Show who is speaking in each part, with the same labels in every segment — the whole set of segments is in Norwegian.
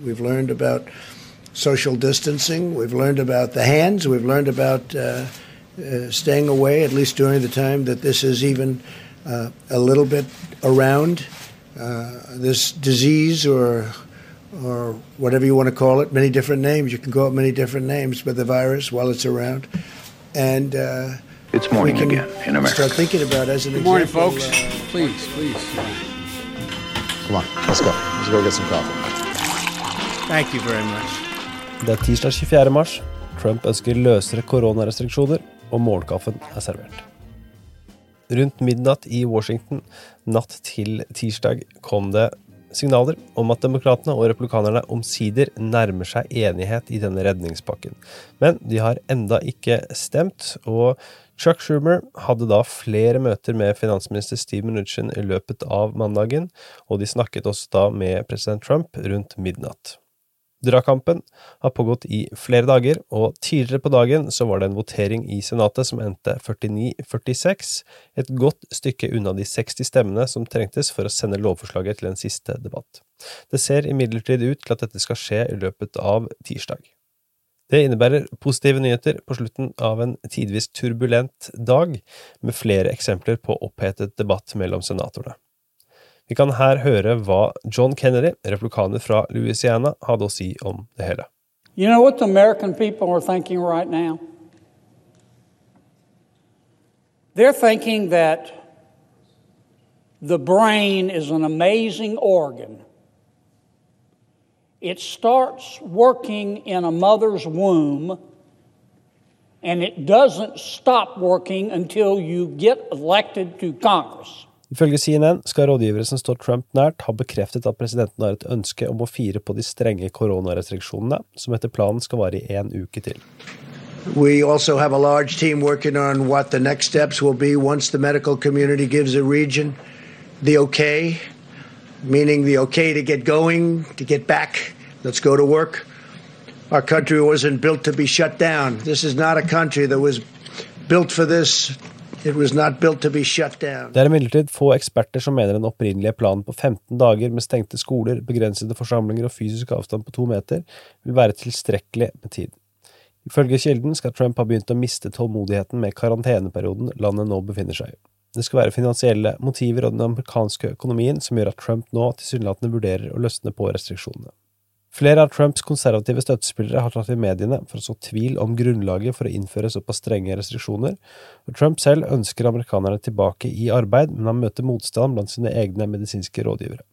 Speaker 1: We've learned about social distancing. We've learned about the hands. We've learned about uh, uh, staying away, at least during the time that this is even uh, a little bit around. Uh, this disease or or whatever you want to call it, many different names. You can call it many different names, but the virus, while it's around, and uh,
Speaker 2: it's morning again in America.
Speaker 1: Start thinking about as an
Speaker 3: Good morning,
Speaker 1: example,
Speaker 3: folks.
Speaker 1: uh,
Speaker 3: please, please.
Speaker 4: Come on, let's go. Let's go get some coffee.
Speaker 5: Det er tirsdag 24. mars. Trump ønsker løsere koronarestriksjoner, og morgenkaffen er servert. Rundt midnatt i Washington natt til tirsdag kom det signaler om at demokratene og republikanerne omsider nærmer seg enighet i denne redningspakken. Men de har enda ikke stemt, og Chuck Schumer hadde da flere møter med finansminister Steve Mnuchin i løpet av mandagen, og de snakket også da med president Trump rundt midnatt. Dragkampen har pågått i flere dager, og tidligere på dagen så var det en votering i Senatet som endte 49-46, et godt stykke unna de 60 stemmene som trengtes for å sende lovforslaget til en siste debatt. Det ser imidlertid ut til at dette skal skje i løpet av tirsdag. Det innebærer positive nyheter på slutten av en tidvis turbulent dag, med flere eksempler på opphetet debatt mellom senatorene. Vi kan her høre hva John Kennedy, republikaner fra Louisiana, hadde å si om det hele.
Speaker 6: You know what the American people are thinking right now? They're thinking that the brain is an amazing organ. It starts working in a mother's womb, and it doesn't stop working until you get elected to Congress.
Speaker 5: Ifølge CNN skal rådgivere som står Trump nært, ha bekreftet at presidenten har et ønske om å fire på de strenge koronarestriksjonene, som etter planen skal vare i én uke til.
Speaker 1: We also have a large team working on what the next steps will be once the medical community gives a region the okay, meaning the okay to get going, to get back, let's go to work. Our country wasn't built to be shut down. This is not a country that was built for this.
Speaker 5: Det er imidlertid få eksperter som mener den opprinnelige planen på 15 dager med stengte skoler, begrensede forsamlinger og fysisk avstand på to meter vil være tilstrekkelig med tid. Ifølge kilden skal Trump ha begynt å miste tålmodigheten med karanteneperioden landet nå befinner seg i. Det skal være finansielle motiver og den amerikanske økonomien som gjør at Trump nå tilsynelatende vurderer å løsne på restriksjonene. Flere av Trumps konservative støttespillere har tatt til mediene for å så tvil om grunnlaget for å innføre såpass strenge restriksjoner, og Trump selv ønsker amerikanerne tilbake i arbeid, men han møter motstand blant sine egne medisinske rådgivere.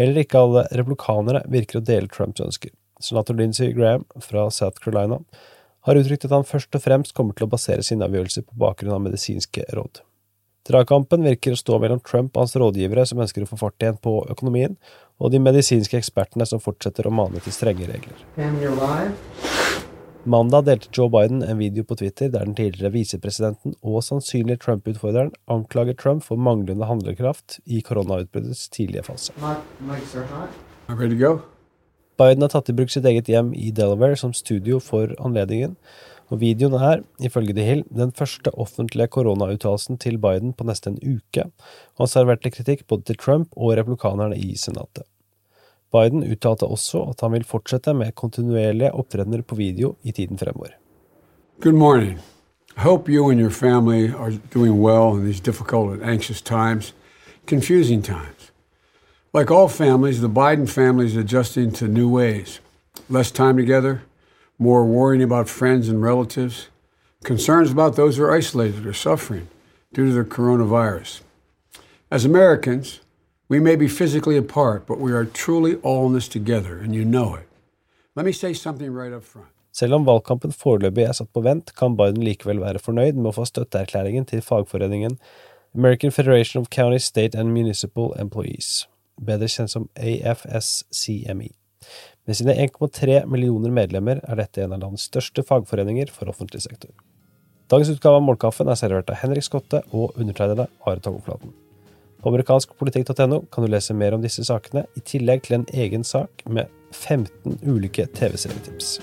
Speaker 5: Heller ikke alle republikanere virker å dele Trumps ønsker. Senator Lindsey Graham fra South Carolina har uttrykt at han først og fremst kommer til å basere sine avgjørelser på bakgrunn av medisinske råd. Dragkampen virker å stå mellom Trump og hans rådgivere som ønsker å få fart igjen på økonomien, og de medisinske ekspertene som fortsetter å mane til strenge regler. Mandag delte Joe Biden en video på Twitter der den tidligere visepresidenten og sannsynlig Trump-utfordreren anklager Trump for manglende handlekraft i koronautbruddets tidlige fase. Biden har tatt i bruk sitt eget hjem i Delaware som studio for anledningen, og videoen er, ifølge The Hill, den første offentlige koronauttalelsen til Biden på nesten en uke, og han serverte kritikk både til Trump og republikanerne i senatet. Biden uttalte også at han vil fortsette med kontinuerlige opptredener på video i tiden fremover.
Speaker 3: Good morning. I hope you and your family are doing well in these difficult and anxious times, confusing times. Like all families, the Biden family is adjusting to new ways. Less time together, more worrying about friends and relatives, concerns about those who are isolated or suffering due to the coronavirus. As Americans, we may be physically apart, but we are truly all in this together, and you know it. Let me say something right up front.
Speaker 5: Selv om valgkampen foreløpig er satt på vent, kan Biden likevel være fornøyd med å få støtteerklæringen til fagforeningen American Federation of County, State and Municipal Employees, bedre kjent som AFSCME. Med sine 1,3 millioner medlemmer er dette en av landets største fagforeninger for offentlig sektor. Dagens utgave av Målkaffen er servert av Henrik Skotte og undertegnede Are Togoflaten. På amerikanskpolitikk.no kan du lese mer om disse sakene, i tillegg til en egen sak med 15 ulike TV-serietips.